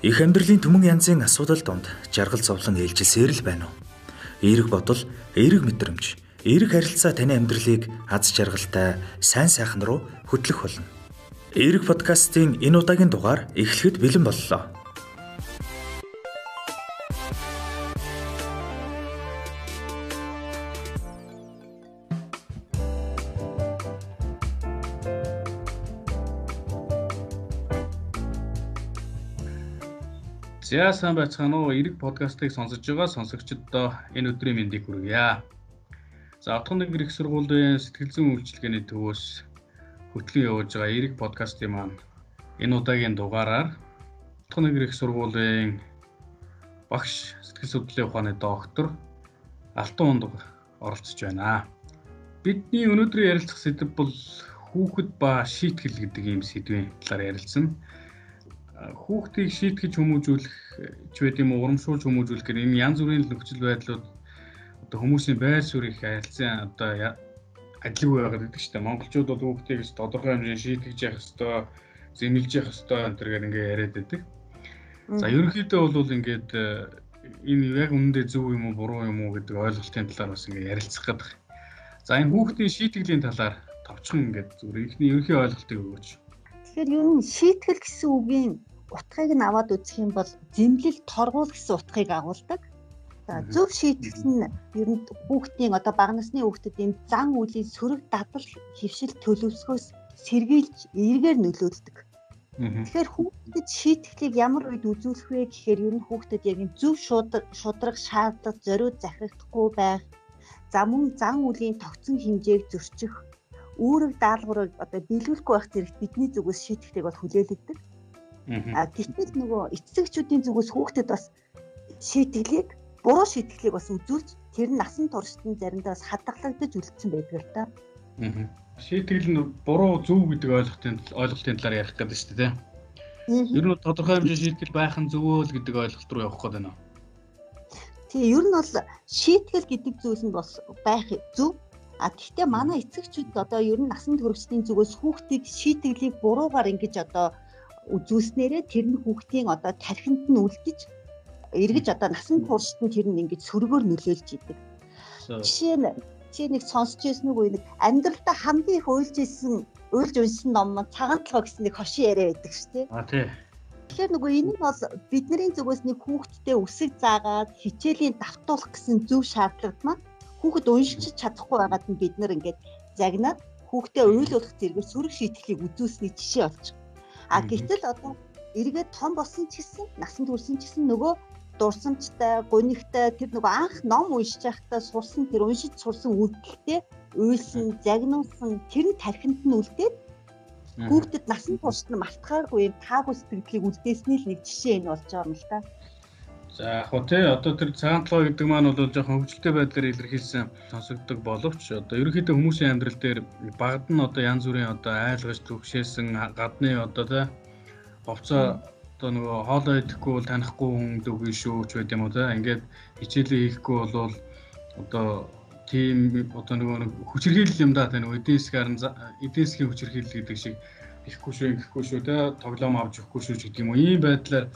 Их амьдралын түмэн янзын асуудал донд жаргал зовлон ээлжилсээр л байна уу? Эерэг бодол, эерэг мэдрэмж, эерэг харилцаа таны амьдралыг аз жаргалтай, сайн сайхан руу хөтлөх болно. Эерэг подкастын энэ удаагийн дугаар эхлэхэд бэлэн боллоо. За сайн байцгаана уу? Эрэг подкастыг сонсож байгаа сонсогчдоо энэ өдрийн мэндийг хүргье. За отхон нэг их сургуулийн сэтгэл зүйн үйлчилгээний төвөөс хөтлөн явуулж байгаа Эрэг подкастын маань энэ удаагийн дугаараар отхон нэг их сургуулийн багш сэтгэл судлалын ухааны доктор Алтан ундаг оролцож байна. Бидний өнөөдрийн ярилцах сэдэв бол хүүхэд ба шийтгэл гэдэг ийм сэдвийн талаар ярилцсан хүүхдийг шийтгэж хүмүүжүүлэх ч байд юм уу урамшуулж хүмүүжүүлэх гэх энэ янз бүрийн нөхцөл байдлууд одоо хүмүүсийн байр суурийг харилцан одоо адилгүй байгаад гэдэг чинь монголчууд бол хүүхдийг тодорхой хэмжээнд шийтгэж явах хэвээр зэмлэж явах хэвээр энэ төргээр ингээ яриад байдаг. За ерөнхийдөө бол ингээд э, энэ яг үнэндээ зөв юм уу буруу юм уу гэдэг ойлголтын талаар бас ингээ ярилцах гэдэг. За энэ хүүхдийн шийтгэлийн талаар товчхон ингээд зүгээр ихний ерөнхий ойлголтыг өгөөч. Тэгэхээр ер нь шийтгэл гэсэн үгийн утгыг нь аваад үзэх юм бол зэмлэл торгуул гэсэн утгыг агуулдаг. За зөв шийтгэл нь ер нь хүүхдийн одоо бага насны хүүхдэд энэ зан үлийн сөрөг дадал хөвшил төлөвсгөөс сэргийлж эргээр нөлөөлдөг. Тэгэхээр хүүхдэд шийтгэлийг ямар үед үзүүлэх вэ гэхээр ер нь хүүхдэд яг зөв шудраг шаардлага зориуд захирагдахгүй байх, за мөн зан үлийн тогтсон хэмжээг зөрчих, үүрэг даалгаврыг одоо биелүүлэхгүй байх зэрэг бидний зүгээс шийтгэлийг бол хүлээлгдэг. А гэтэл нөгөө эцэгчүүдийн зүгээс хүүхдэд бас шийтгэлийг буруу шийтгэлийг бас үзүүлж тэр нь насан туршид нь заримдаа бас хадгалагдаж үлдсэн байдаг л та. Аа. Шийтгэл нь буруу зөв гэдэг ойлголтын ойлголтын талаар ярих гэдэг шүү дээ. Ер нь тодорхой хэмжээ шийтгэл байх нь зөвөө л гэдэг ойлголт руу явах гээд байна. Тэгээ ер нь бол шийтгэл гэдэг зүйл нь бас байх зөв. А гэхдээ манай эцэгчүүд одоо ер нь насан туршидын зүгээс хүүхдийг шийтгэлийг буруугаар ингэж одоо үзүүлснээрээ тэр нь хүүхдийн одоо тархинд нь үлдэж эргэж одоо насан туршид нь тэр нь ингэж сөргөөр нөлөөлж идэг. Жишээ нь чи нэг сонсч ирсэн үгүй нэг амьдралдаа хамгийн их уйлж исэн уйлж унсан ном маань цагаан толгой гэсэн нэг хошин яриа байдаг шүү дээ. А тий. Тэгэхээр нөгөө энэ нь бол бидний зүгээс нэг хүүхдтэй үсэг заагаад хичээлийн давтуулах гэсэн зөв шаардлага маань хүүхэд уншиж чадахгүй байгаад нь бид нар ингээд загнаад хүүхдээ уйлуулах зэрэг сөрөг шийтгэлийг үзүүлсний жишээ байгаа. А гэтэл одоо эргээд том болсон ч гэсэн насан туршсан ч гэсэн нөгөө дурсамжтай, гунигтай тэр нөгөө анх ном уншиж байхдаа сурсан тэр уншиж сурсан үйлдэлтэй уйлсан, загнуулсан тэр нь тархинд нь үлдээд хүүхдэд насан туршид нь мартахааргүй таагүй сэтгэлийг үлдээсний л нэг жишээ энэ болж байгаа юм л та. За яг хөө тий одоо тэр цагаан толгой гэдэг маань бол жоохон хөвгөлтэй байдлаар илэрхийлсэн сонсогддог боловч одоо ерөнхийдөө хүмүүсийн амьдрал дээр багад нь одоо янз бүрийн одоо айлгаж төгшөөсөн гадны одоо тий говцоо одоо нөгөө хоолоо идэхгүй бол танихгүй хүн дүүгүй шүү ч байт юм уу тий. Ингээд хичээлээ хийхгүй бол одоо тийм одоо нөгөө хүчирхийлэл юм да тий нөгөө эдийн засгаар эдийн засгийн хүчирхийлэл гэдэг шиг ихгүй шүү ингэхгүй шүү тий тоглоом авч өгөхгүй шүү гэдэг юм уу. Ийм байдлаар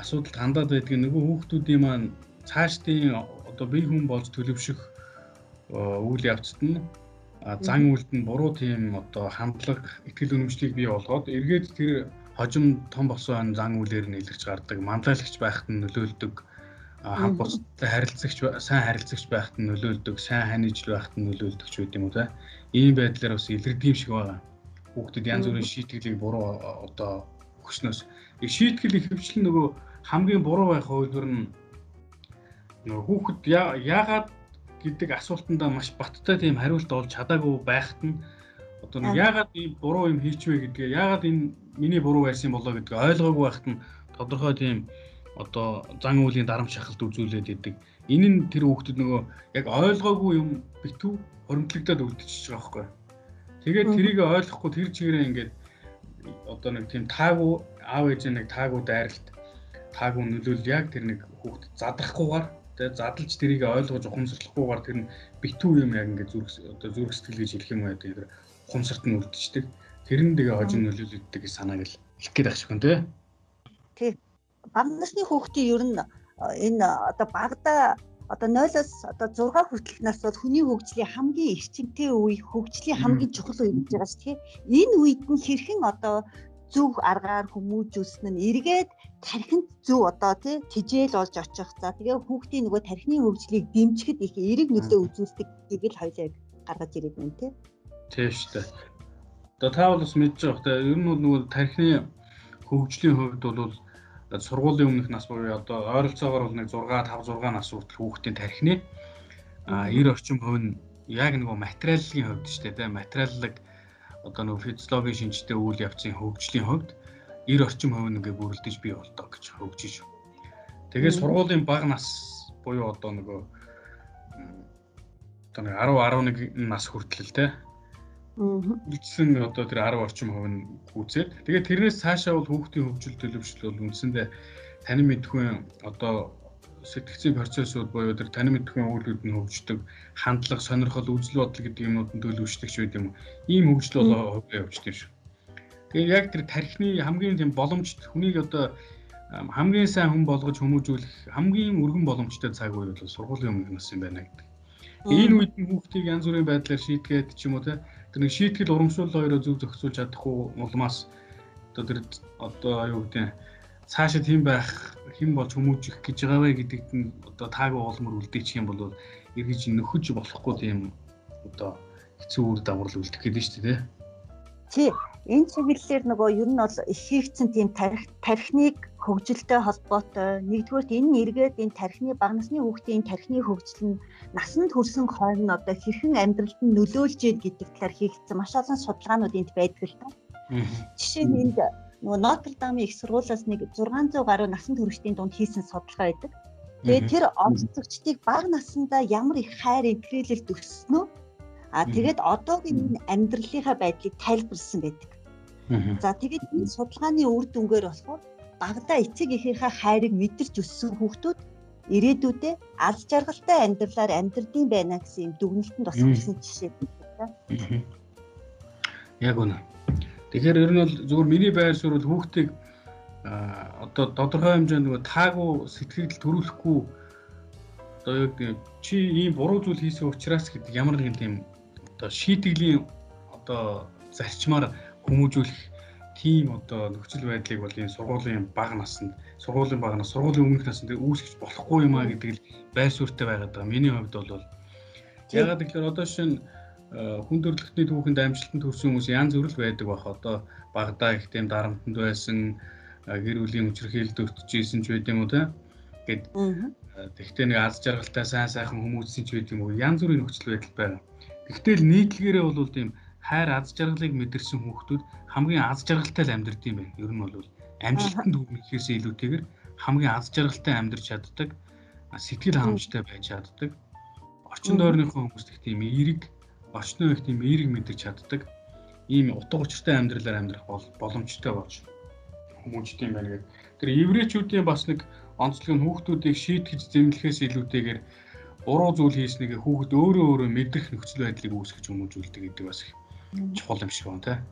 асуудалд хандаад байдаг нөгөө хүүхдүүдийн маань цаашдын одоо бие хүн болж төлөвшөх үйл явцад нь зан үйлд нь буруу тийм одоо хандлага, ихтгэл үнэмшлийг бий болгоод эргээд тэр хожим том болсон зан үйлээр нь илэрч гардаг, манлайлагч байхад нь нөлөөлдөг, хамт бусдад харилцагч сайн харилцагч байхад нь нөлөөлдөг, сайн ханиж байхад нь нөлөөлдөг ч үгүй юм уу те. Ийм байдлаар бас илэрдэг юм шиг байгаа. Хүүхдэд янз бүрийн шийтгэлийг буруу одоо өгснөөс шийтгэл ихэвчлэн нөгөө хамгийн буруу байх хувилбар нь нөгөө хүүхэд яагаад гэдэг асуултандаа маш баттай тийм хариулт олж чадаагүй байхад нь одоо нэг яагаад ийм буруу юм хийчихвэ гэдгээ яагаад энэ миний буруу байсан болоо гэдгийг ойлгоогүй байхад нь тодорхой тийм одоо зан үйлийн дарамт шахалт үзүүлээд идэг. Энэ нь тэр хүүхдэд нөгөө яг ойлгоогүй юм битүү хоримтлагдаад үлдчихэж байгаа байхгүй. Тэгээд тэрийг ойлгохгүй тэр чигээрээ ингээд одоо нэг тийм таагүй аав ээж нэг таагүй дайралт таагүй нөлөөл яг тэр нэг хүүхд задрахгүйгээр тэгээ задлж тэрийг ойлгож ухамсарлахгүйгээр тэр нь битүү юм яг ингээд зүрх одоо зүрх сэтгэл гэж хэлэх юм байдаг тэр ухамсарт нь үлдчихдэг тэр нь тэгээ хожим нөлөөлөгддөг гэж санааг л хэлэх гээд байх шиг хүн тий Тий. Бага насны хүүхдийн ер нь энэ одоо багада одоо 0-оос одоо 6 хүртэлх нас бол хүний хөгжлийн хамгийн эрчимтэй үе, хөгжлийн хамгийн чухал үе гэж байгаа шүү дээ. Энэ үед нь хэрхэн одоо зөв аргаар хүмүүжүүлсэн нь эргээд тархинд зөв одоо тий тижэл болж очих. За тэгээ хүүхдийн нөгөө тархины хөгжлийг дэмжихэд их эрэг нөлөө үзүүлдэгийг л хоёлаа гаргаж ирээд байна тий. Тийм шүү дээ. Одоо та бол бас мэдж байгаа хэрэг ер нь бол нөгөө тархины хөгжлийн хувьд бол сургуулийн өмнөх нас буюу одоо ойролцоогоор бол нэг 6 5 6 нас хүртэл хүүхдийн тархины. А 90 орчим хувь нь яг нөгөө материалын хувьд дээ тийм материаллаг одоо нөгөө физиологийн шинжтэй үйл явцын хөгжлийн хувьд 90 орчим хувь нь ингээ бүрэлдэж бий болдог гэж хөгжиж. Тэгээд сургуулийн бага нас буюу одоо нөгөө одоо нэг 10 11 нас хүртэл л тийм үлдсэн одоо тэр 10 орчим хувь нь гүйцээд тэгээд тэрнээс цаашаа бол хүүхдийн хөгжил төлөвшөл бол үндсэндээ таны мэдхүйн одоо сэтгцийн процессууд буюу тэр таны мэдхүйн үйлүүд нь хөгждөг хандлага, сонирхол, үзэл бодол гэдэг юмнууд нь төлөвшдөг ч байд юм. Ийм хөгжил болоо хувьяа явждаг шиг. Тэгээд яг тэр тархины хамгийн тийм боломжт хүнийг одоо хамгийн сайн хүн болгож хүмүүжүүлэх хамгийн өргөн боломжтой цаг үе бол сургуулийн өмнөх нас юм байна гэдэг. Энэ үед нь хүүхдийг янз бүрийн байдлаар шийтгээд ч юм уу те тэр нэг шийтгэл урамшуул хоёроо зөв зохицуулж чадахгүй улмаас. Одоо тэр одоо юу гэдэг цаашаа тийм байх хэн болж хүмүүжих гэж байгаа вэ гэдэгт нь одоо таагүй олмор үлдээчих юм бол эргэж нөхөж болохгүй тийм одоо хэцүү үр дагавар үлдэх гэдэг нь шүү дээ тий. Энэ чиглэлээр нөгөө ер нь бол их хийгдсэн тийм тарих тархиныг хөгжилтэй холбоотой нэгдүгürt энэ эргээд энэ тархины бага насны хүүхдийн тархины хөгжил нь насанд хүрсэн хойно одоо хэрхэн амьдралд нь нөлөөлж ийн гэдэг талаар хийгдсэн маш олон судалгаанууд энд байдаг л та. Жишээ нь энд нөгөө Нотр-Дамын их сургуулиас нэг 600 гаруй насанд хүрэгчдийн дунд хийсэн судалгаа байдаг. Тэгээд тэр онцлогчдыг бага насндаа ямар их хайр интгрэлэлд өсснөө А тэгээд одоогийн амьдралынхаа байдлыг тайлбарлсан байдаг. За тэгээд энэ судалгааны үр дүнгээр болохоор багада эцэг эхийнхээ хайрыг мэдэрч өссөн хүүхдүүд ирээдүйдээ алж жаргалтай амьдралаар амьдрдсан байна гэсэн юм дүгнэлтэнд бас хүрсэн жишээ байна. Яг үнэ. Тэгэхээр ер нь бол зөвхөн миний байр суурь хүүхдийг одоо тодорхой хэмжээнд нөгөө таагүй сэтгэл төрүүлэхгүй одоо яг чи ийм буруу зүйл хийсэн учраас гэдэг ямар нэгэн тийм одоо шийтгэлийн одоо зарчмаар хүмүүжүүлэх тийм одоо нөхцөл байдлыг бол энэ сургуулийн бага наснд сургуулийн бага нас сургуулийн өмнөх наснд үүсгэж болохгүй юм а гэдэг л байр суурьтай байгаад байгаа. Миний хувьд бол ягаад гэхээр одоо шинэ хүн төрөлхтний түүхэнд амжилтанд хүрсэн хүмүүс янз бүр л байдаг бах. Одоо багадаа их тийм дарамтнд байсан гэр бүлийн хүчирхийлэлд өртөжсэн ч байд юм уу те. Гэт тэгтээ нэг аз жаргалтай сайн сайхан хүмүүсийн ч байд юм уу. Янз бүрийн нөхцөл байдал байна. Тэгтэл нийтлэгээрээ бол тийм хайр аз жаргалыг мэдэрсэн хүүхдүүд хамгийн аз жаргалтай л амьдрд юм байна. Ер нь бол амжилтанд хүрэхээс илүүтэйгээр хамгийн аз жаргалтай амьдрч чаддаг, сэтгэл хангамжтай байж чаддаг. Орчин тойрныхоо хүмүүст их тийм эерэг, орчноо их тийм эерэг мэдэрч чаддаг. Ийм утга учиртай амьдралаар амьдрах боломжтой болж хүмүүжтэй юм байна гэдэг. Тэр еврейчүүдийн бас нэг онцлог нь хүүхдүүдийг шийтгэж зэмлэхээс илүүтэйгээр буруу зүйл хийснийг хүүхэд өөрөө өөрөө мэдрэх нөхцөл байдлыг үүсгэж хүмүүжүүлдэг гэдэг бас их чухал юм шиг байна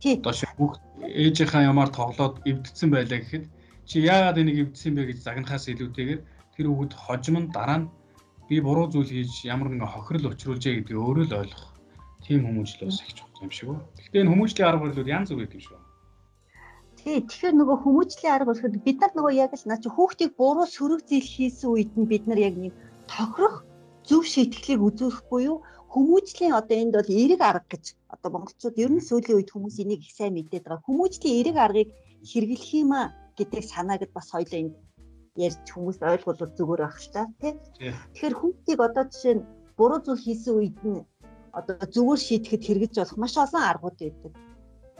тий. Одоо шиг хүүхд ээжийнхаа ямаар тоглоод эвдсэн байлаа гэхэд чи яагаад энийг эвдсэн бэ гэж загнахаас илүүтэйгээр тэр хүүхэд хожим нь дараа нь би буруу зүйл хийж ямар нэгэн хохирол учруулжээ гэдгийг өөрөө л ойлгох. Тийм хүмүүжил бас их чухал юм шиг байна. Гэхдээ энэ хүмүүжлийн арга барил янз бүр юм шиг байна. Тий, тэгэхээр нөгөө хүмүүжлийн арга болохоор бид нар нөгөө яг л наа чи хүүхдийг буруу сөрөг зээл хийсэн үед нь бид нар яг нэг тохирох зөв шийтгэлийг үзүүлэх буюу хүмүүжлийн одоо энд бол эерэг арга гэж одоо монголчууд ер нь сүүлийн үед хүмүүс энийг их сайн мэдээд байгаа. Хүмүүжлийн эерэг аргыг хэрэглэх юм а гэдэг санаагд бас хоёлоо энд ярьж хүмүүс ойлгуулвал зүгээр байх ш та тий. Тэгэхээр хүүхдийг одоо жишээ нь буруу зүйл хийсэн үед нь одоо зүгээр шийтгэхэд хэрэгж болох маш олон аргууд байдаг.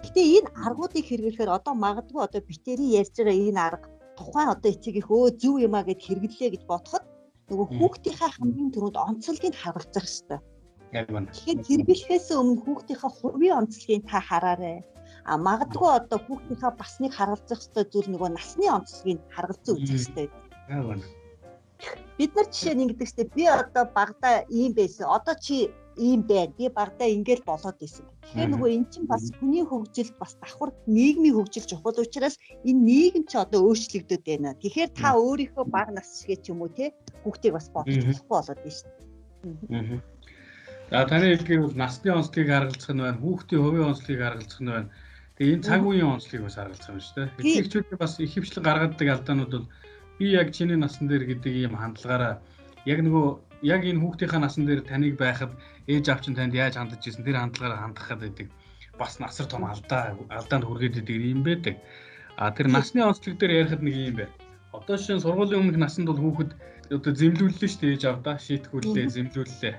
Гэтэ энэ аргуудыг хэрэглэхээр одоо магадгүй одоо битэрийн ярьж байгаа энэ арга тухайн одоо эцэг их өө зөв юм а гэд хэрэглээ гэж бодоход нөгөө хүүхдийнхаа хамгийн түрүүнд онцлогийг харгалзах хэрэгтэй. Яг байна. Тэгэхээр хэрэглэхээс өмнө хүүхдийнхаа хувийн онцлогийг та хараарай. А магадгүй одоо хүүхдийнхаа бас нэг харгалзах хэрэгтэй зүйл нөгөө насны онцлогийг харгалзан үзэх хэрэгтэй. Яг байна. Бид нар жишээ нь ингэдэг штеп би одоо багада ийм байсан. Одоо чи ийм байна. Би багада ингээл болоод исэн. Тэгэхээр нөгөө эн чинь бас хүний хөгжилд бас давхар нийгмийн хөгжил чухал учраас энэ нийгэм ч одоо өөрчлөгдөд байна. Тэгэхээр та өөрийнхөө баг нас шиг ч юм уу те хүүхдийг бас бодох болохгүй болоод байна шүү дээ. За таны хэлгийг бол насны онцлогийг харгалзах нь байна, хүүхдийн хувийн онцлогийг харгалзах нь байна. Тэгээ энэ цаг үеийн онцлогийг бас харгалзах юм шүү дээ. Эхлэгчүүд бас их хвчлэн гаргадаг алдаанууд бол би яг чиний насан дээр гэдэг ийм хандлагаараа яг нөгөө яг энэ хүүхдийнхаа насан дээр таныг байхад ээж авч нь танд яаж хандаж ирсэн тэр хандлагаараа хандахад байдаг бас насар том алдаа алдаанд хүргээд идэг юм байдаг. А тэр насны онцлог дээр ярихад нэг юм байна. Одоо шин сургуулийн өмнөх насанд бол хүүхэд одоо зэмлүүллээ шүү дээ ээж авдаа шийтгүүллээ зэмлүүллээ.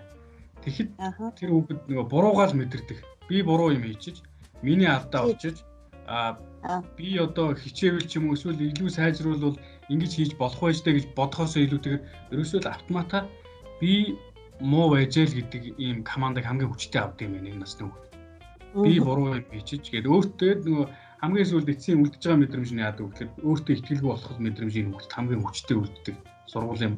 Тэгэхэд тэр хүүхэд нөгөө буруугаал мэдэрдэг. Би буруу юм хийчих. Миний алдаа очиж а би одоо хичээвэл ч юм уу эсвэл илүү сайжруулвал ингэж хийж болох байж таа гэж бодохоос илүүтэйгээр ерөөсөө л автомата би муу байж л гэдэг ийм командыг хамгийн хүчтэй авдаг юм байна энэ насны хүүхд. Би буруу юм бичиж гээд өөртөө нөгөө хамгийн сүүлд эцсийн үлдэж байгаа мэдрэмж нь яадаг вэ гэхээр өөртөө ихтгэлгүй болох мэдрэмжийн хүүхд хамгийн хүчтэй үлддэг сургуулийн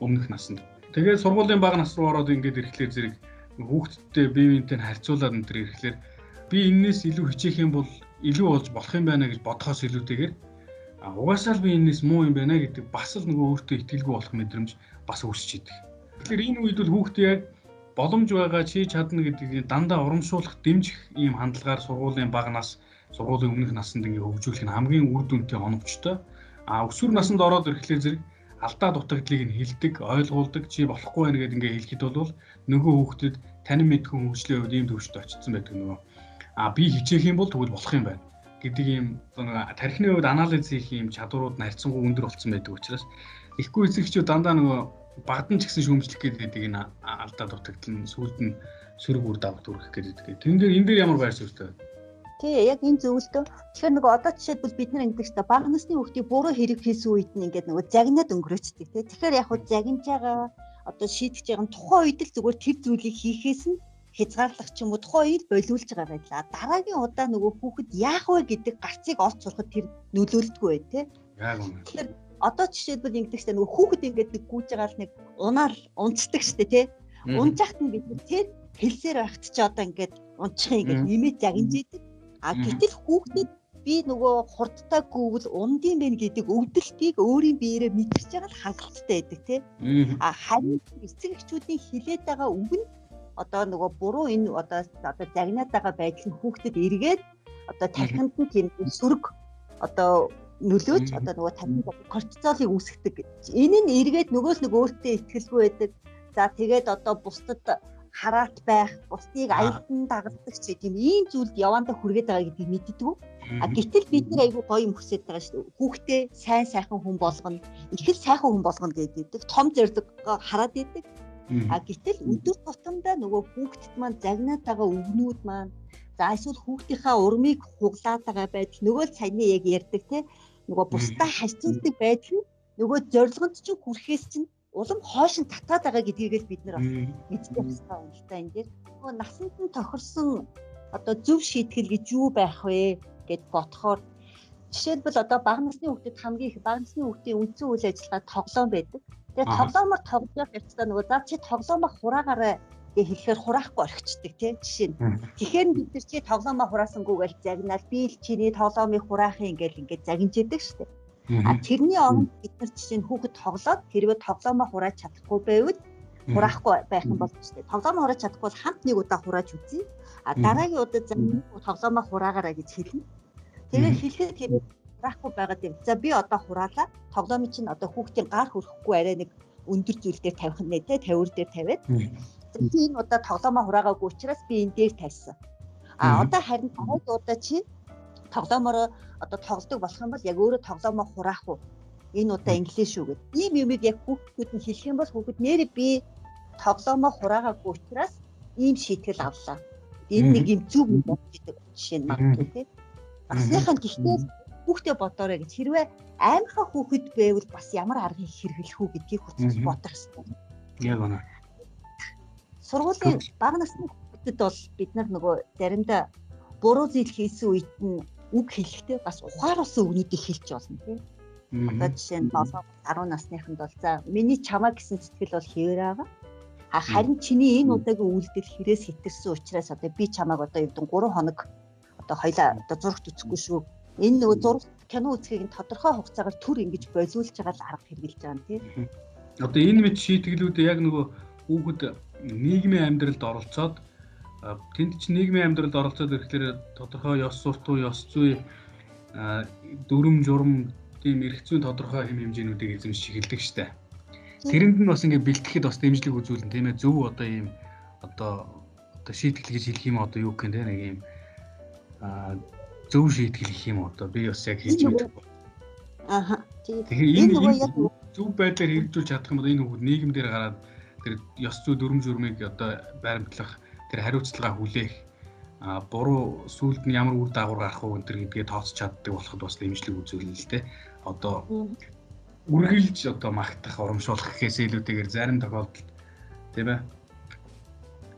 өмнөх наснд. Тэгээд сургуулийн бага нас руу ороод ингээд ирэхлээр зэрэг хүүхдтэй бие биентэй харьцуулаад энэ төр ирэхлээр би энээс илүү хичээх юм бол илүү болж болох юм байна гэж бодохоос илүүтэйгээр угаасаа л би энэс муу юм байна гэдэг бас л нөгөө өөртөө ихтгэлгүй болох мэдрэмж бас үүсч идэг. Тэгэхээр энэ үед бол хүүхдээ яг боломж байгаа чи чадна гэдгийг дандаа урамшуулах дэмжих ийм хандлагаар сургуулийн бага нас сургуулийн өмнөх насанд ингээ хөгжүүлэх нь хамгийн үр дүнтэй оновчтой. А өсвөр насанд ороод ирэхлээр зэрэг алдаа дутагдлыг нь хилдэг, ойлгуулдаг, чи болохгүй байна гэдээ ингээ хэлэхэд бол нөгөө хүүхдэд танин мэдхэн хөгжлийн хувьд ийм төвшөнд очсон байдаг нөгөө. А би хичээх юм бол тэгвэл болох юм байна гэдэг ийм тархины хувьд анализ хийх ийм чадварууд нь харьцангуй өндөр болсон байдаг учраас ихгүй эцэгчүүд дандаа нөгөө багдан ч гэсэн шүүмжлэх гэдэг энэ алдаа дутагдал нь сүүлд нь сөрөг үр дагавар төрөх гэдэг. Тэн дээр энэ дээр ямар байр суурьтай вэ? Тий, яг энэ зөвлөлтөө. Тэгэхээр нөгөө одоо жишээлбэл бид нар ингэдэг чинь бага насны хүүхдийн буруу хэрэг хийсэн үед нь ингээд нөгөө загнаад өнгөрөөцдөг тий. Тэгэхээр яг хөө загнаж байгаа одоо шийдэж байгаа нь тухайн үед л зүгээр тэр зүйлийг хийхээс нь хязгаарлах ч юм уу тухайн үед болиулж байгаа байлаа. Дараагийн удаа нөгөө хүүхэд яах вэ гэдэг гарцыг олж сурахад тэр нөлөөлдөггүй бай үнэ. Тэгэхээр одоо жишээлбэл ингэдэг чинь нөгөө хүүхэд ингээд нэг гүйж байгаа л нэг унаал унцдаг штэ тий. Унжахт нь бид тэр хэлсээр байхт ч одоо ингээд унчих ингээд нэмээд загинж идэг. А гэтэл хүүхдэд би нөгөө хурдтай гүвэл ундын бэ гэдэг өвдөлтийг өөрийн биеэрээ мэдэрч байгаа л хангалттай байдаг тий. А харин эцэг эхчүүдийн хилээд байгаа үг нь одоо нөгөө буруу энэ одоо одоо загнаад байгаа байдал нь хүүхдэд эргээд одоо тархинд нь тийм сөрөг одоо нөлөөж одоо нөгөө тархинд кортизолыг үүсгдэг. Энэ нь эргээд нөгөөс нэг өөртөө ихтгэлгүй байдаг. За тэгээд одоо бусдад хараат байх, бусдыг аялдан дагалдаг ч тийм ийм зүйлд явандаа хүргээд байгаа гэдгийг мэддэг. А гэтэл бид нар айгүй гоё юм хүсэж байгаа шүү дээ. Хүүхдээ сайн сайхан хүн болгоно, их л сайхан хүн болгоно гэдэг. Том зэрэг хараад идэг. А гэтэл өдөр тутамдаа нөгөө хүүхдэд маань загнаад байгаа өвгнүүд маань за эсвэл хүүхдийнхаа урмыг хуглаад байгаа байдал нөгөө л саяны яг ярьдаг те нөгөө бусдаа харьцуулдаг байдал нь нөгөө зорилгонд чинь хүрэхээс чинь улам хойш нь татаад байгаа гэдгийгээс бид нар мэддэг хэрэгтэй юм л та энэ дээр нөгөө насанд нь тохирсон одоо зөв шийтгэл гэж юу байх вэ гэд бодохоор жишээлбэл одоо бага насны хүүхдэд хамгийн их бага насны хүүхдийн үндсэн үйл ажиллагаа тоглоом байдаг. Тэгээ тоглоомор тоглож явах явцдаа нөгөө за чи тоглоомоо хураагаараа гэ хэлэхээр хураахгүй орхичдаг тийм жишээ нь. Тэгэхээр бид нар чи тоглоомоо хураасангүйгээл загнаал би л чиний тоглоомыг хураахын ингээл ингээд загинж яадаг штеп. А тэрний оронд бид нар жишээ нь хүүхэд тоглоод хэрвээ тоглоомоо хурааж чадахгүй байвал хураахгүй байх юм бол штеп. Тоглоомоо хурааж чадахгүй бол хамт нэг удаа хурааж үзье. А дараагийн удаа за тоглоомоо хураагаараа гэж хэлнэ. Тэгээ хэлэхэд хэрэг хураахгүй байгаад юм. За би одоо хураалаа. Тоглоомын чинь одоо хүүхдийн гар хөрөхгүй арай нэг өндөр зүйл дээр тавих нэ тэ тавир дээр тавиад. Би энэ удаа тоглоомоо хураагаагүй учраас би энэ дээр тавьсан. А одоо харин дараагийн удаа чи тоглоомороо одоо тоглодог болох юм бол яг өөрөө тоглоомоо хураах уу? Энэ удаа инглиш шүү гэд. Ийм юмыг яг хүүхдүүд нь хэлэх юм бол хүүхэд нэрээ би тоглоомоо хураагаагүй учраас ийм шийтгэл авлаа. Энэ нэг юм зүг юм гэдэг жишээ нь магадгүй тийм. Басныхан гэхдээ хүүхдээ бодоорой гэж хэрвээ аймархаа хүүхэд байвал бас ямар аргыг хэрэглэх үү гэдгийг хүсэж бодох хэрэгтэй. Яг үнэ. Сургуулийн бага насны хүүхдэд бол бид нар нөгөө заримдаа буруу зүйл хийсэн үед нь үг хэлэхдээ бас ухааруулсан үгнүүдийг хэлж болно тийм. Одоо жишээ нь 7 10 насныханд бол за миний чамаа гэсэн сэтгэл бол хэвээр байгаа. Харин чиний энэ удаагийн үйлдэл хэрээс хитэрсэн учраас одоо би чамайг одоо евдэн 3 хоног одоо хоёлаа одоо зурагт үзэхгүй шүү. Энэ нөгөө зураг кино үзхийг тодорхой хугацаагаар төр ингэж болиулж байгаа л арга хэрэгжилж байгаа юм тийм. Одоо энэ мэд шийтгэлүүдээ яг нөгөө хүүхэд нийгмийн амьдралд оролцоод тэнд чинь нийгмийн амьдралд оролцоод ирэхлээр тодорхой ёс суртуу, ёс зүй дүрм журм тийм эрх зүйн тодорхой хэм хэмжээнүүдийг эзэмшиж эхэлдэг штэ. Тэрэнд нь бас ингээд бэлтгэхэд бас дэмжлэг үзүүлэн тийм ээ зөв одоо ийм одоо одоо шийтгэл гэж хэлэх юм одоо юу гэх юм те нэг ийм зөв шийтгэл гэх юм одоо би бас яг хийж мэдэхгүй. Ааха. Тэгэхээр энэ зөв байдлаар хэрэгжүүлж чадах юм бол энэ хүүхд нийгэмдэр гараад тэр ёс зүй дүрм журмыг одоо байрамтлах тэр хариуцлага хүлээх а буруу сүлд нь ямар үр дагавар гарах уу энэ гэдгээ тооцож чаддаг болоход бас дэмжлэг үзүүлнэ л дээ. Одоо үргэлж одоо магтах, урамшуулах гэхээс илүүтэйгээр зарим тохиолдолд тийм ээ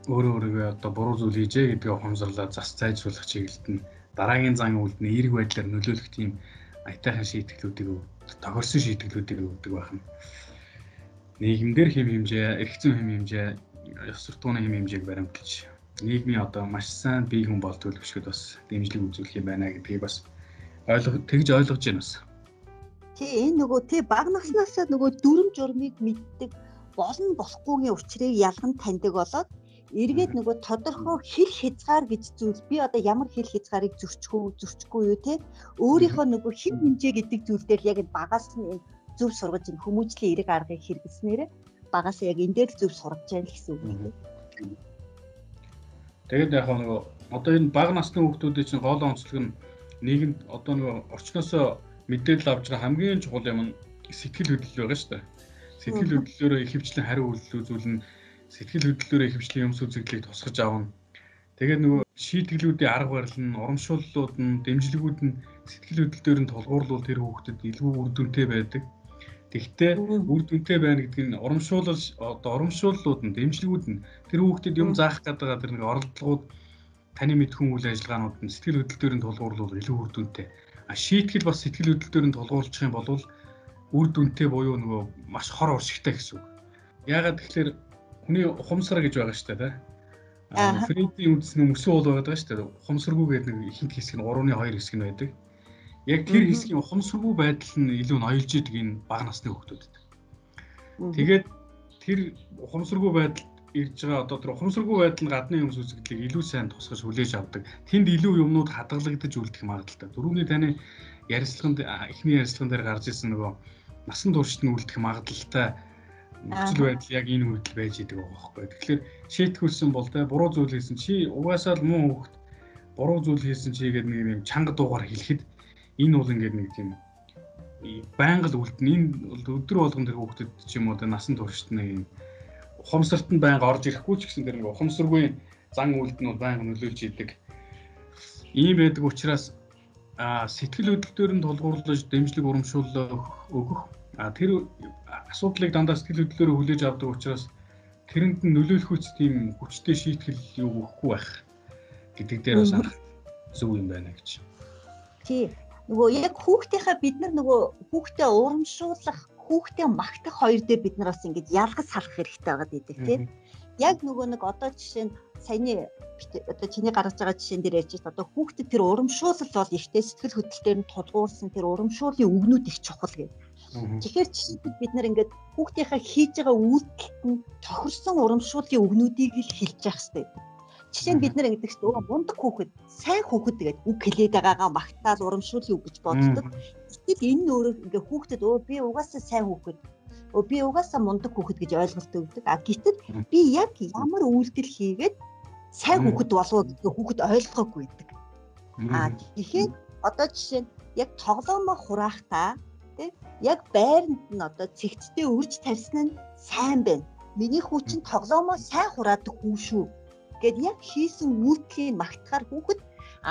өөрөө өөрийгөө одоо буруу зүйл хийжээ гэдгээ ухамсарлаа зас зайжруулах чиглэлд нь дараагийн зан үйлд нь эерэг байдлаар нөлөөлөх тийм аятайхан шийтгэлүүдийг тохирсон шийтгэлүүдийг өгдөг байх нь нийгэмдэр хэм хэмжээ, эрх зүйн хэм хэмжээ, ёс суртахууны хэм хэмжээг баримталж нийгмийн одоо маш сайн бие хүн болтгол бишгэд бас дэмжлэг үзүүлэх юм байна гэдгийг бас ойлгох тэгж ойлгож байна бас. Тий энэ нөгөө тий баг наснаасаа нөгөө дүрм журмыг мэддэг болно болохгүйгийн учрыг ялган таньдаг болоод эргээд нөгөө тодорхой хэл хязгаар гэж зүйл би одоо ямар хэл хязгаарыг зөрчихөө зөрчихгүй юу те? Өөрийнхөө нөгөө хин хэмжээ гэдэг зүйл дээр яг багаас нь зөв сургаж энэ хүмүүжлийн эрэг аргыг хэрэглэснээр багаас яг энэ дээр зөв сургаж байна гэсэн үг юм. Тэгээд яг нөгөө одоо энэ бага насны хүүхдүүдийн чинь гол онцлог нь нийгэмд одоо нөгөө орчноосоо мэдээлэл авч байгаа хамгийн чухал юм нь сэтгэл хөдлөл байгаа шүү дээ. Сэтгэл хөдлөлөөрөө ихэвчлэн хариу үйлдэл үзүүлнэ. Сэтгэл хөдлөлөөрөө ихэвчлэн юмс үзэгдлийг тусгаж аавна. Тэгээд нөгөө шийтгэлүүдийн арга барил нь, урамшууллууд нь, дэмжлэгүүд нь сэтгэл хөдлөлөөр нь тулгуурлуул тэр хүүхдэд илүү үр дүнтэй байдаг. Тэгвэл үр дүнтэй байна гэдэг нь урамшуулал одоо урамшууллууд нь дэмжлэгүүд нь тэр хүүхдэд юм заах гэдэг тэр нэг оролдлогууд таны мэдхүн үйл ажиллагаанууд нь сэтгэл хөдлөлтөөр нь тулгуурлуул илүү үр дүнтэй. А шийтгэл бас сэтгэл хөдлөлтөөр нь тулгуурлах юм бол үр дүнтэй буюу нөгөө маш хор уршигтай гэсэн үг. Яагаад тэгэхээр хүний ухамсар гэж байгаа шүү дээ, тийм. Фрейдийн үндэсний мөсөө бол байгаа шүү дээ. Ухамсаргүй гэдэг нэг ихэнх хэсэг нь 3-2 хэсэг нь байдаг. Яг тэр хэсгийн ухамсаргүй байдал нь илүү ноёлж идэг энэ бага насны хүүхдүүдэд. Тэгээд тэр ухамсаргүй байдал ирж байгаа одоо тэр ухамсаргүй байдал нь гадны юмс үзэгдлийг илүү сайн тусгаж хүлээж авдаг. Тэнд илүү юмнууд хадгалагдаж үлдэх магадлалтай. Дөрөвний таны ярилцлаганд эхний ярилцлаган дээр гарч ирсэн нөгөө насан туршид нь үлдэх магадлалтай нөхцөл байдал яг энэ хүртэл байж идэг байгаа байхгүй. Тэгэхээр шийтгүүлсэн бол тэ буруу зүйл хийсэн чи угаасаа л муу хөвгт буруу зүйл хийсэн чи гэдэг нэг юм чанга дуугаар хэлэхэд энэ бол ингээд нэг тийм байнга л үлдэн энэ өдөр болгон тэр хүүхдэд ч юм уу насан туршид нэг ухамсарт нь байнга орж ирэхгүй ч гэсэн тэр нэг ухамсаргүй зан үйлдэл нь байнга нөлөөлж идэг. Ийм байдаг учраас сэтгэл хөдлөлтөөр нь тулгуурлаж дэмжлэг урамшуулах өгөх тэр асуудлыг дандаа сэтгэл хөдлөлөөр хүлээж авдаг учраас тэрэнд нь нөлөөлөх үс тийм хүчтэй шийтгэл юу өгөхгүй байх гэдэг дээр бас анх зөв юм байна гэж. Тий нөгөө яг хүүхдийнхаа бид нар нөгөө хүүхдээ урамшуулах хүүхдээ магтах хоёр дээр бид нар бас ингэж ялгаж салах хэрэгтэй байгаа гэдэг тийм яг нөгөө нэг одоо жишээ нь саяны одоо чиний гаргаж байгаа жишээн дээр ярьж байна. Одоо хүүхдэд тэр урамшуулал бол ихтэй сэтгэл хөдлөлтөөр нь тулгуурсан тэр урамшууллын үгнүүд их чухал гэдэг. Тэгэхээр жишээлбэл бид нар ингээд хүүхдийнхаа хийж байгаа үйлдэлт нь тохирсон урамшууллын үгнүүдийг л хэлж явах хэрэгтэй. Жишээ нь бид нар ингэдэг чинь өө мундаг хүүхэд, сайн хүүхэд гэдэг үг хэлээд байгаагаа магтаал урамшуулъя гэж боддог. Гэтэл энэ нь өөрөө ингээ хүүхдэд өө би угаасаа сайн хүүхэд, өө би угаасаа мундаг хүүхэд гэж ойлголт өгдөг. А гэтэл би яг ямар үйлдэл хийгээд сайн хүүхэд болов гэдгийг хүүхэд ойлгоогүй байдаг. А тэгэхээр одоо жишээ нь яг тоглоомоо хураахтаа тий яг байранд нь одоо цэгцтэй үрж тавьсан нь сайн байна. Миний хүү чинь тоглоомоо сайн хураадаг хүү шүү гэд яг хийсэн үйлдэлийг магтахаар хүүхэд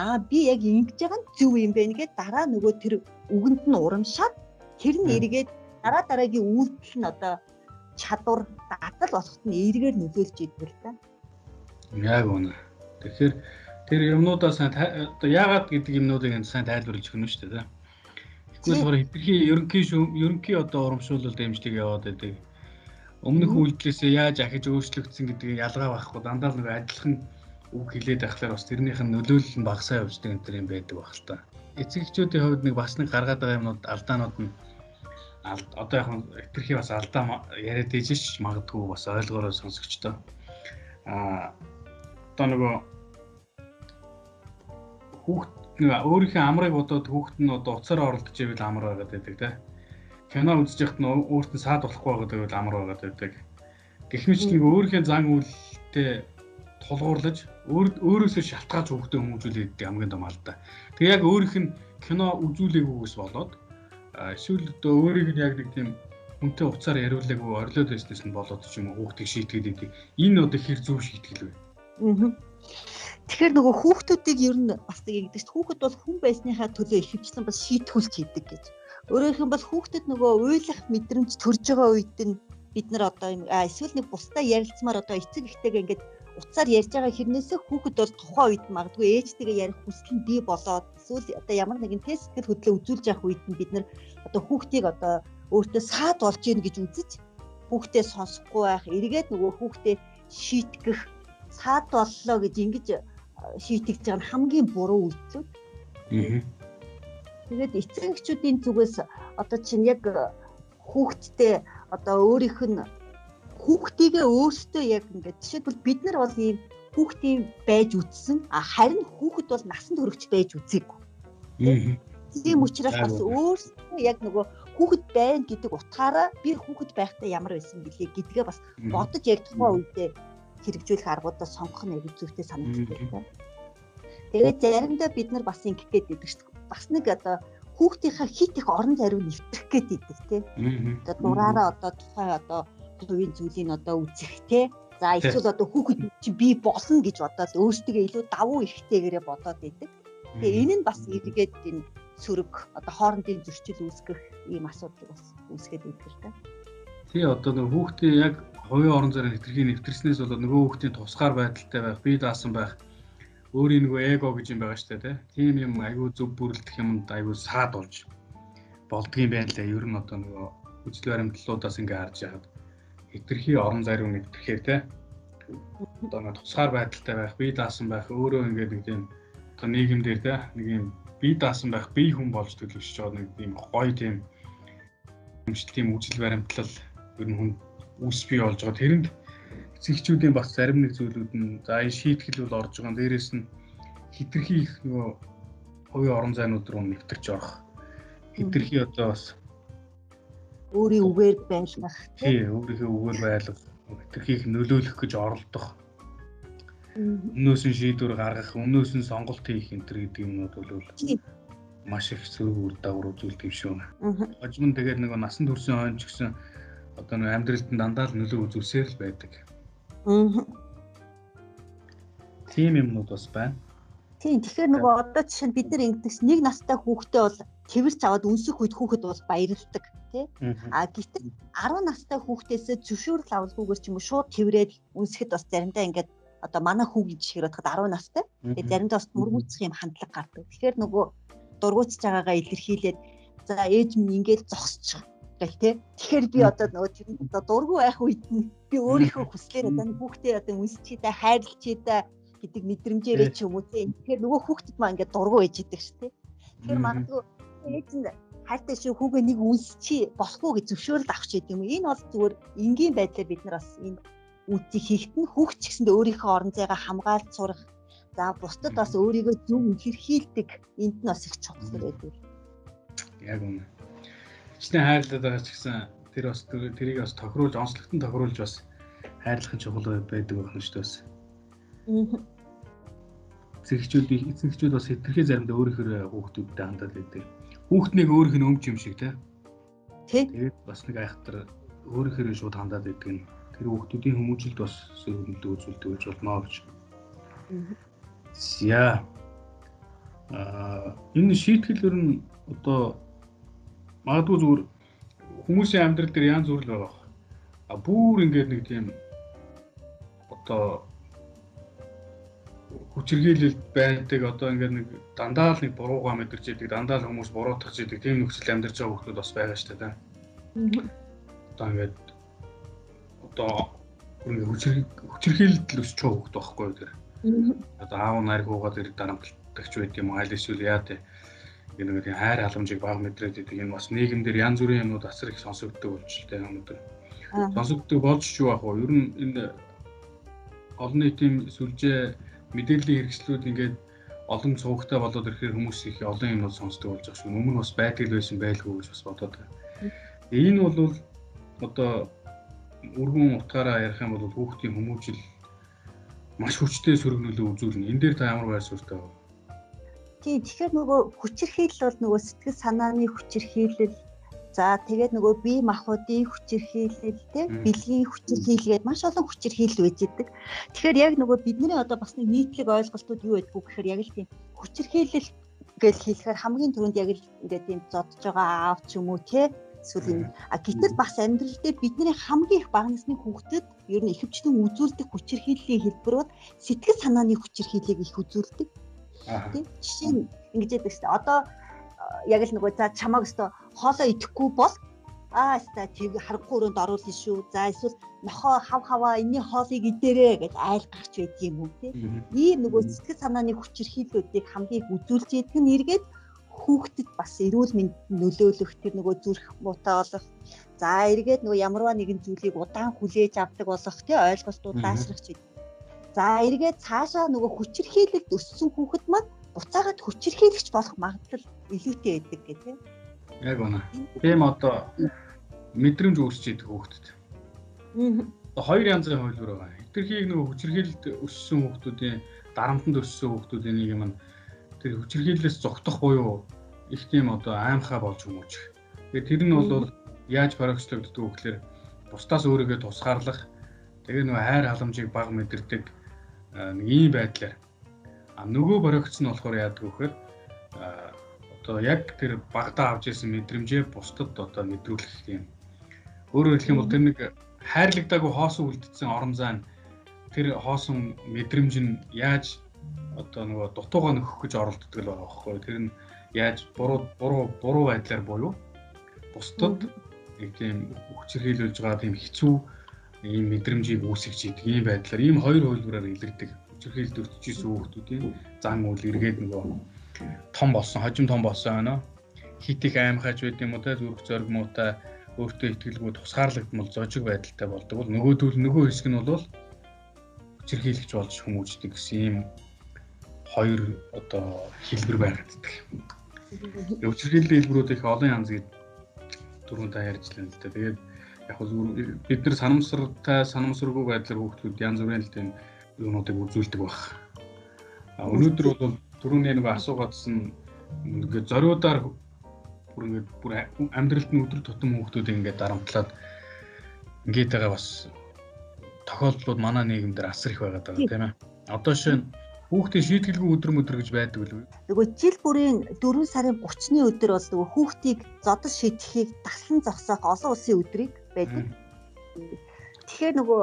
аа би яг ингэж байгаа нь зөв юм байна гэд дараа нөгөө тэр үгэнд нь урамшаад тэр нь эргээд дараа дараагийн үйлдэл нь одоо чадвар дадал болоход нь эргээр нөлөөлж идэг л та. Яг үнэ. Тэгэхээр тэр юмнуудаа сайн одоо яагаад гэдэг юмнуудыг сайн тайлбарлаж өгнө шүү дээ. Тэгвэл зүгээр хитрхи ерөнхий ерөнхий одоо урамшуулал дэмжлэг яваад байдаг. Өмнөх үйлдэлээсээ яаж ахиж өөрчлөгдсөн гэдгийг ялгаа байхгүй дандаа л нэг адилхан үг хэлээд байхлаар бас тэрнийх нь нөлөөлөл нь багасаа явждаг энэ төр юм байдаг баг л та. Эцэгчүүдийн хувьд нэг бас нэг гаргаад байгаа юмнууд алдаанууд нь одоо яг хэтэрхий бас алдаа яриад ижиж магадгүй бас ойлгоорой сонсогчдоо. Аа одоо нөгөө хүүхд өөрийнхөө амрыг бодоод хүүхд нь одоо уцаараа оролдож ивэл амар байгаад байдаг те. Кино үзэж яхад нь өөрт нь саад болохгүй байгаад байвал амар байгаад байдаг. Гэх мэт нэг өөрийнхөө зан үйлдэлтэй тулгуурлаж өөрөөсөө шалтгааж хүүхдээ хүмүүжүүлээд хамгийн том алдаа. Тэг яг өөрийнх нь кино үзүүлээгүйгээс болоод эсвэл одоо өөрийг нь яг нэг тийм хүнтэй уцаар яриулаагүй орилоод байснаас нь болоод ч юм уу хүүхдийг шийтгээд идэг. Энэ одоо хэр зөв шийтгэл вэ? Аа. Тэгэхээр нөгөө хүүхдүүдийг ер нь бас яг гэдэг чинь хүүхэд бол хүн байсныхаа төлөө ихэвчлэн бас шийтгүүлж хийдэг гэж. Өөрөөх нь бол хүүхдэд нөгөө уйлах мэдрэмж төрж байгаа үед нь бид нар одоо юм эсвэл нэг бусдаа ярилцмаар одоо эцэг ихтэйгээ ингээд уцаар ярьж байгаа хэрнээсээ хүүхэд бол тухайн үед магадгүй ээжтэйгээ ярих хүсэл нь бий болоод эсвэл одоо ямар нэгэн тест сэтгэл хөдлөө үзүүлж явах үед нь бид нар одоо хүүхдийг одоо өөртөө саад болж гин гэж үзэж хүүхдээ сонсохгүй байх эргээд нөгөө хүүхдээ шийтгэх саад боллоо гэж ингэж шийтгэж байгаа нь хамгийн буруу үйлдэлүүд. Тэгээд эцэг эхчүүдийн зүгээс одоо чинь яг хүүхдтэй одоо өөрийнх нь хүүхдийгээ өөртөө яг ингээд жишээлбэл бид нар бол ийм хүүхдийн байж үтсэн а харин хүүхэд бол насанд хүрэгч байж үзээгүй. Тийм учраас бас өөртөө яг нөгөө хүүхэд байна гэдэг утгаараа би хүүхэд байхдаа ямар байсан бэлээ гэдгээ бас бодож яг тухайн үедээ хэрэгжүүлэх аргуудаа сонгох нь аягүй зүйтэй санагддаг. Тэгээд заримдаа бид нар бас ингэх гээд байдаг шүү. Бас нэг одоо хүүхдийнхаа хит их орон зайруу нэвтрэх гээд идэг тий. Одоо дураараа одоо тухайн одоо хувийн зүйлийг одоо үзэх тий. За эсвэл одоо хүүхэд чи би болно гэж бодоод өөрсдөө илүү давуу ихтэйгээрээ бодоод идэг. Тэгээ энэ нь бас эргээд энэ сөрөг одоо хоорондын зөрчил үүсгэх ийм асуудал бас үүсгээд идэг л та. Тий одоо нэг хүүхдээ яг хувийн орон зайг нэвтрхийг нэвтрснээс болоод нөгөө хүүхдийн тусгаар байдалтай байх, бие даасан байх өөрийн нөгөө эго гэж юм байгаа дээ тийм юм айгүй зөв бүрэлдэх юмд айгүй саад болж болдгийм байна лээ ер нь одоо нөгөө үжил баримтлалуудаас ингээ харж яхад хэтэрхий орон зайруу нэвтрэхээр те одоо нэг тусгаар байдалтай байх, бие даасан байх, өөрөө ингээд нэг тийм одоо нийгэмдэр те нэг юм бие даасан байх, бие хүн болж төлөвшөж байгаа нэг тийм гоё тийм юмшил тийм үжил баримтлал ер нь хүн үүс бий болж байгаа. Тэрэнд эцэгчүүдийн бас зарим нэг зүйлүүд нь за энэ шийтгэл бол орж байгаа. Дээрээс нь хитрхи их нөгөө хувийн орон зайнууд руу нэвтэрч орох. Хитрхи одоо бас өөрийн үгээр байлгах тий өөрийнхөө үгээр байлгах хитрхи их нөлөөлөх гэж оролдох. Өмнөөс нь шийдвэр гаргах, өмнөөс нь сонголт хийх энэ төр гэдэг юмнууд бол маш их зөв үр дагавар үзүүлдэг юм шүү. Хожим нь тэгээд нэг насан туршийн хойно ч гэсэн одоо нэг амьдралд дандаа л нөлөө үзүүлсээр л байдаг. Аа. Тийм юмнууд бас байна. Тийм тэгэхээр нөгөө одоо жишээ нь бид нар ингэдэгс нэг настай хүүхдээ бол тэрч аваад үнсэх үед хүүхэд бол баярлдаг тий. А гэтэл 10 настай хүүхдээс зөвшөөрөл авалгүйгээр ч юм уу шууд тэрээд үнсэхэд бас заримдаа ингээд одоо манай хүүгийн жишгээр бодоход 10 настай. Тэгээд заримдаа бас дургуутсах юм хандлага гардаг. Тэгэхээр нөгөө дургуутсаж байгаагаа илэрхийлээд за ээж минь ингээд зогсчих гэх тий. Тэгэхээр би одоо нөгөө тэр одоо дургу байх үед нь би өөрийнхөө хүслээр одоо хүүхдээ одоо үнсчихдээ хайрлчихдээ гэдэг мэдрэмжээрээ ч юм уу тий. Тэгэхээр нөгөө хүүхдэд маа ингээд дургу ээж идэг ш тий. Тэгэхээр магадгүй ээж нь хайртай шүү хүүгээ нэг үнсчи болохгүй гэж зөвшөөрөл авах ч гэдэм юм. Энэ бол зүгээр энгийн байдлаар бид нар бас энэ үтийг хийхэд нь хүүхд ч гэсэндээ өөрийнхөө орон зайгаа хамгаалж сурах. За бусдад бас өөрийгөө зөв илэрхийлдэг энд нь бас их чухал байдаг. Яг үнэ хичнээн хайрлаад байгаа ч гэсэн тэр бас тэрийг бас тохируулж онцлогтон тохируулж бас хайрлах нь чухал байдаг байх нь шүү дээ бас. Эцэгчүүд бас хэтэрхий заримдаа өөрийнхөө хүүхдүүдтэй хандаад байдаг. Хүүхднийг өөрийнх нь өмч юм шиг те. Тэгээд бас нэг айхтар өөрийнхөө шууд хандаад байдаг нь тэр хүүхдүүдийн хүмүүжилд бас зөвлөлт үзүүлдэг гэж болно гэж. За. Аа энэ шийтгэл ер нь одоо магадгүй зүгээр хүмүүсийн амьдрал дээр янз бүр л байгаа. А бүр ингээд нэг тийм одоо хүчирхийлэлд байдаг одоо ингээд нэг дандаа л нэг буруугаа мэдэрч идэг дандаа л хүмүүс буруутгаж идэг тийм нөхцөл амьдарч байгаа хүмүүс бас байгаа шүү дээ. Одоо ингээд одоо ингээ хүчрхийлэл өсч байгаа хөвгт байхгүй юу тэр. Одоо аав нариг уугаад ирэх дарамтлагч байд юм айл эсвэл яа тэ нэг тийм хайр халамжийг баг мэдрээд идэг энэ бас нийгэмдэр янз бүрийн юмнууд асар их сонсогддог болчихтой өнөөдөр. Сонсогддог болж ч юу ах вэ? Ер нь энэ олон нийтийн сүлжээ мэдээллийн хэрэгслүүд ингээд олон цугтай болоод ирэхээр хүмүүс их олон юмнууд сонсдог болж байгаа шүү. Өмнө бас байдаг л байсан байлгүй гэж бас бодоод байна. Энэ бол одоо өргөн утгаараа ярих юм бол хүүхдийн хүмүүжил маш хүчтэй сөргнөлөө үзүүлнэ. Энэ дээр та ямар байр суурьтай вэ? Тийм тэгэхээр нөгөө хүчирхийлэл бол нөгөө сэтгэл санааны хүчирхийлэл За тэгээд нөгөө бие махбодын хүчирхийлэл те бэлгийн хүчирхийлгээд маш олон хүчирхийлэл байж идэг. Тэгэхээр яг нөгөө бидний одоо бас нэг нийтлэг ойлголтууд юу байдг вэ гэхээр яг л тийм хүчирхийлэл гэж хэлэхээр хамгийн түрүүнд яг л ингээд тийм зодж байгаа аав ч юм уу те эсвэл юм а гэтэл бас амьдрал дээр бидний хамгийн их бага насны хүүхдэд ер нь ихэвчлэн үзүүлдэг хүчирхийллийн хэлбэрүүд сэтгэл санааны хүчирхийллийг их үзүүлдэг. Тийм жишээ нь ингэж яддаг шүү дээ. Одоо яг л нөгөө за чамаг өстө хоолоо идэхгүй бол аа ста тэг харахгүй өрөөнд оруулна шүү. За эсвэл нохоо хав хаваа энэний хоолыг идээрээ гэж айл гарч байдаг юм уу тий. Ийм нөгөө сэтгэл санааны хүчирхийллүүдийг хамгийн үзүүлж идэг нь эргээд хүүхдэд бас эрүүл мэнд нөлөөлөх тэр нөгөө зүрх муутай болох за эргээд нөгөө ямарваа нэгэн зүйлийг удаан хүлээж авдаг болох тий ойлголтууд даашрах чиг. За эргээд цаашаа нөгөө хүчирхийлэлд өссөн хүүхэд маань буцаагаад хүчирхийлэгч болох магадлал илүүтэй байдаг гэх тийм. Яг үнэ. Тийм одоо мэдрэмж үүсч идэг хүүхдэд. Аа. Хоёр янзын хөвлөр байгаа. Хитрхийг нөгөө хүчирхийлэлд өссөн хүүхдүүдийн дарамтанд өссөн хүүхдүүдийн нэг юм тэр хүчирхийллээс зогтох буюу их тийм одоо аимхаа болж хүмүүжих. Тэгээ тэр нь бол яаж барагчлагддаг вэ гэхээр бусдаас өөрийгөө тусгаарлах тэгээ нөгөө хайр халамжийг баг мэдэрдэг нэг ийм байдлаар А нөгөө баригч нь болохоор яадаг вөхөр одоо яг тэр багтаа авч ирсэн мэдрэмжээ бусдад одоо мэдрүүлэх юм. Өөрөөр хэлэх юм бол тэр нэг хайрлагдаагүй хоосон үлдсэн орон зай тэр хоосон мэдрэмж нь яаж одоо нөгөө дутуугаа нөхөх гэж оролддог л байгаа байхгүй. Тэр нь яаж буруу буруу буруу байдлаар буюу бусдад нэг тийм хүчрхийлүүлж байгаа тийм хэцүү ийм мэдрэмжийг үүсгэж идэг ийм байдлаар ийм хоёр хөлбөрөөр илэрдэг зүрхээлд өтчихсэн хүүхдүүдийн зан үйл эргээд нөгөө том болсон, хожим том болсон байна. Хит их аймхаач байд юм уу те зүрх зориг муутай өөртөө ихтгэлгүй тусгаарлагдмал зожиг байдалтай болдог бол нөгөөдөл нөгөө хэсэг нь бол хүчирхийлэгч болж хүмүүждэг гэсэн ийм хоёр одоо хэлбэр байгааддаг. Хүчирхийллийн хэлбэрүүд их олон янз гээд дөрөв та ярьжлаа л да. Тэгээд яг нь бид нар санамсартай санамсаргүй байдлаар хүүхдүүд янз бүрийн л тийм юунуудыг үзүүлдэг баг. А өнөөдөр бол түрүүний нэг асуугаадсан ингээд зориудаар бүр ингээд бүр амьдралд нь өдөр тутам хүмүүсийг ингээд дарамтлаад ингээд байгаа бас тохиолдлууд манай нийгэмдэр асар их байгаад байгаа тийм ээ. Одоо шин хүүхдийн шийтгэлгүй өдөр мөдөр гэж байдаг үү? Нөгөө жил бүрийн 4 сарын 30-ны өдөр бол нөгөө хүүхдийг зодож шийдэхийг таслан зогсоох олон улсын өдрийг байдаг. Тэгэхээр нөгөө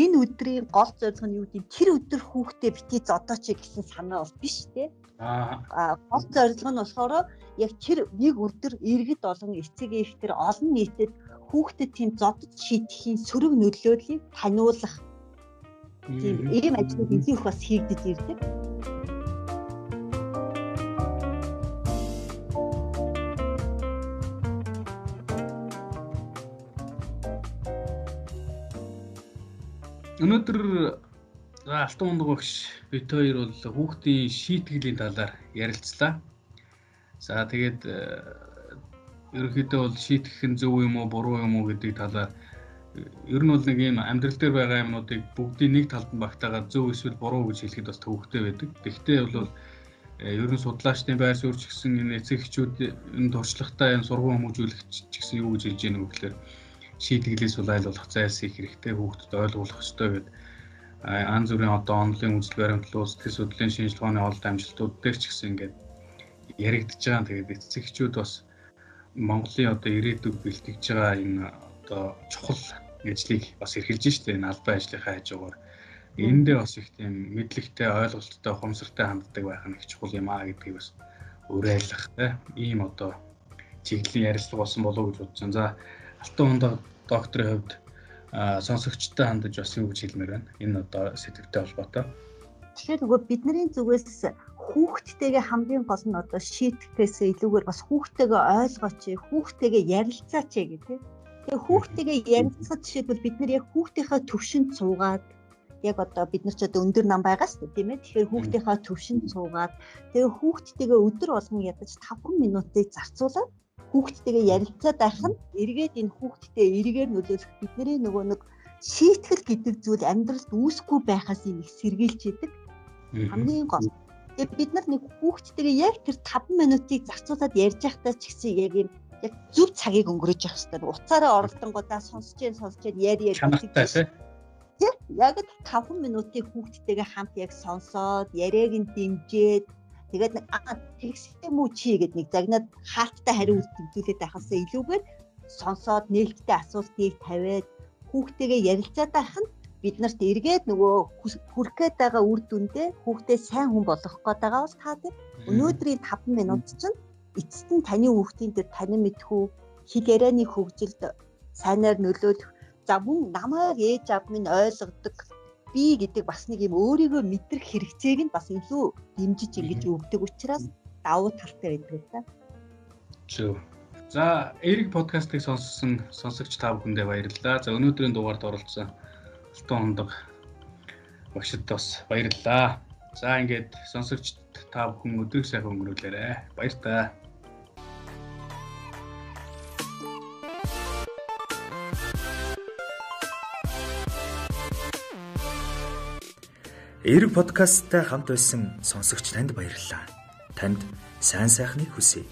энэ өдрийн гол зорилго нь юу гэвэл тэр өдөр хүүхдээ бити зодооч гэсэн санаа бол биш те. Аа гол зорилго нь болохоор яг тэр нэг өдөр иргэд олон эцэг их тэр олон нийтэд хүүхдэд тийм зодод шийдэхийн сөрөг нөлөөллийг таниулах тийм ийм илүү их бас хийгдэж ирдэг. Өнөөдөр алтан ундаг багш бид хоёр бол хүүхдийн шийтгэлийн талаар ярилцлаа. За тэгээд э, ерөнхийдөө бол шийтгэх нь зөв юм уу буруу юм уу гэдэг талаар э, ер нь бол нэг юм амьдрал дээр байгаа юмнуудыг бүгдийн нэг талд нь багтаагаад зөв эсвэл буруу гэж хэлэхэд бас төвөгтэй байдаг. Тэгвэл бол э, ер нь судлаачдын байр суурьч гэсэн энэ эцэгчүүд энэ туршлагатай энэ сургууль хүмүүжүүлэгч ч гэсэн юу гэж хэлж яах вэ гэхээр шийтгэлээс бол айл болох зайлс хийх хэрэгтэй хүүхдэд ойлгуулах ёстой гэдэг ан зүрийн одоо онлын үзэл баримтлал сэтгэл судлалын шинжилгээний олд амжилтууд дээр ч гэсэн ингээд яригдж байгаа. Тэгээд эцэгчүүд бас Монголын одоо ирээдүйг бэлтгэж байгаа энэ одоо чухал ажлыг бас эрхэлж штэ энэ албан ажлынхаа хажуугаар эндээ бас их тийм мэдлэгтэй ойлголттой ухамсартай ханддаг байх нь их чухал юм аа гэдгийг бас уриалгах ийм одоо чиглэлийн ярилцлага болсон болов уу гэж байна. За Алтан ундаа докторийн хувьд сонсогчтой хандаж бас юу гэж хэлмээр байна. Энэ одоо сэтгэвтэй холбоотой. Тэгэхээр нөгөө бидний зүгээс хүүхдтэйгээ хамгийн гол нь одоо шийтгэхээс илүүгээр бас хүүхдтэйгээ ойлгооч, хүүхдтэйгээ ярилцаач тийм. Тэгээ хүүхдтэйгээ ярилцах жишээлбэл бид нар яг хүүхдийнхээ төвшөнд суугаад яг одоо бид нар ч одоо өндөр нам байгаа шүү дээ тийм ээ. Тэгэхээр хүүхдийнхээ төвшөнд суугаад тэгээ хүүхдтэйгээ өдөр болгон ядаж 5 минутыг зарцуулаад хүүхдтэйгээ ярилцаад байх нь эргээд энэ хүүхдтэй эргээр нөлөөлөх бидний нөгөө нэг шийтгэл гэдэг зүйл амьдралд үүсэхгүй байхаас юм их сэргийлж идэг. Хамгийн гол. Тэгээ бид нар нэг хүүхдтэйгээ яг тэр 5 минутыг зарцуулаад ярьж байхдаа ч гэсэн яг юм яг зөв цагийг өнгөрөөж явах хэрэгтэй. Уцаараа оролдонгуудаа сонсож, сонсож яри яри гэдэг. Тэг яг 5 минутыг хүүхдтэйгээ хамт яг сонсоод яриаг нь дэмжиж Тэгээд нэг тэгсэн юм уу чи гэд нэг загнаад хаалттай хариу үлдүүлээд байхасаа илүүгээр сонсоод нээлттэй асуултыг тавиад хүүхдтэйгээ ярилцаад байх нь бид нарт эргээд нөгөө хүрх гээд байгаа үр дүндээ хүүхдээ сайн хүн болгох гээд байгаа бол та тэр өнөөдрийн 5 минут чинь эцэст нь таны хүүхдийн дээр танин мэдхүү хэл ярианы хөгжилд сайнаар нөлөөлөх за мөн намайг ээж аав минь ойлгодог би гэдэг бас нэг юм өөрийгөө мэдрэх хэрэгцээг нь бас илүү дэмжиж ингэж өгдөг учраас давуу талтай байдаг та. Зөв. За, Эрик подкастыг сонссон сонсогч та бүхэндээ баярлалаа. За, өнөөдрийн дугаард оролцсон Алтан хондог багшд бас баярлалаа. За, ингээд сонсогч та бүхэн өдрийг сайхан өнгөрүүлээрэ. Баяр таа. Эрг подкасттай хамт байсан сонсогч танд баярлалаа. Танд сайн сайхныг хүсье.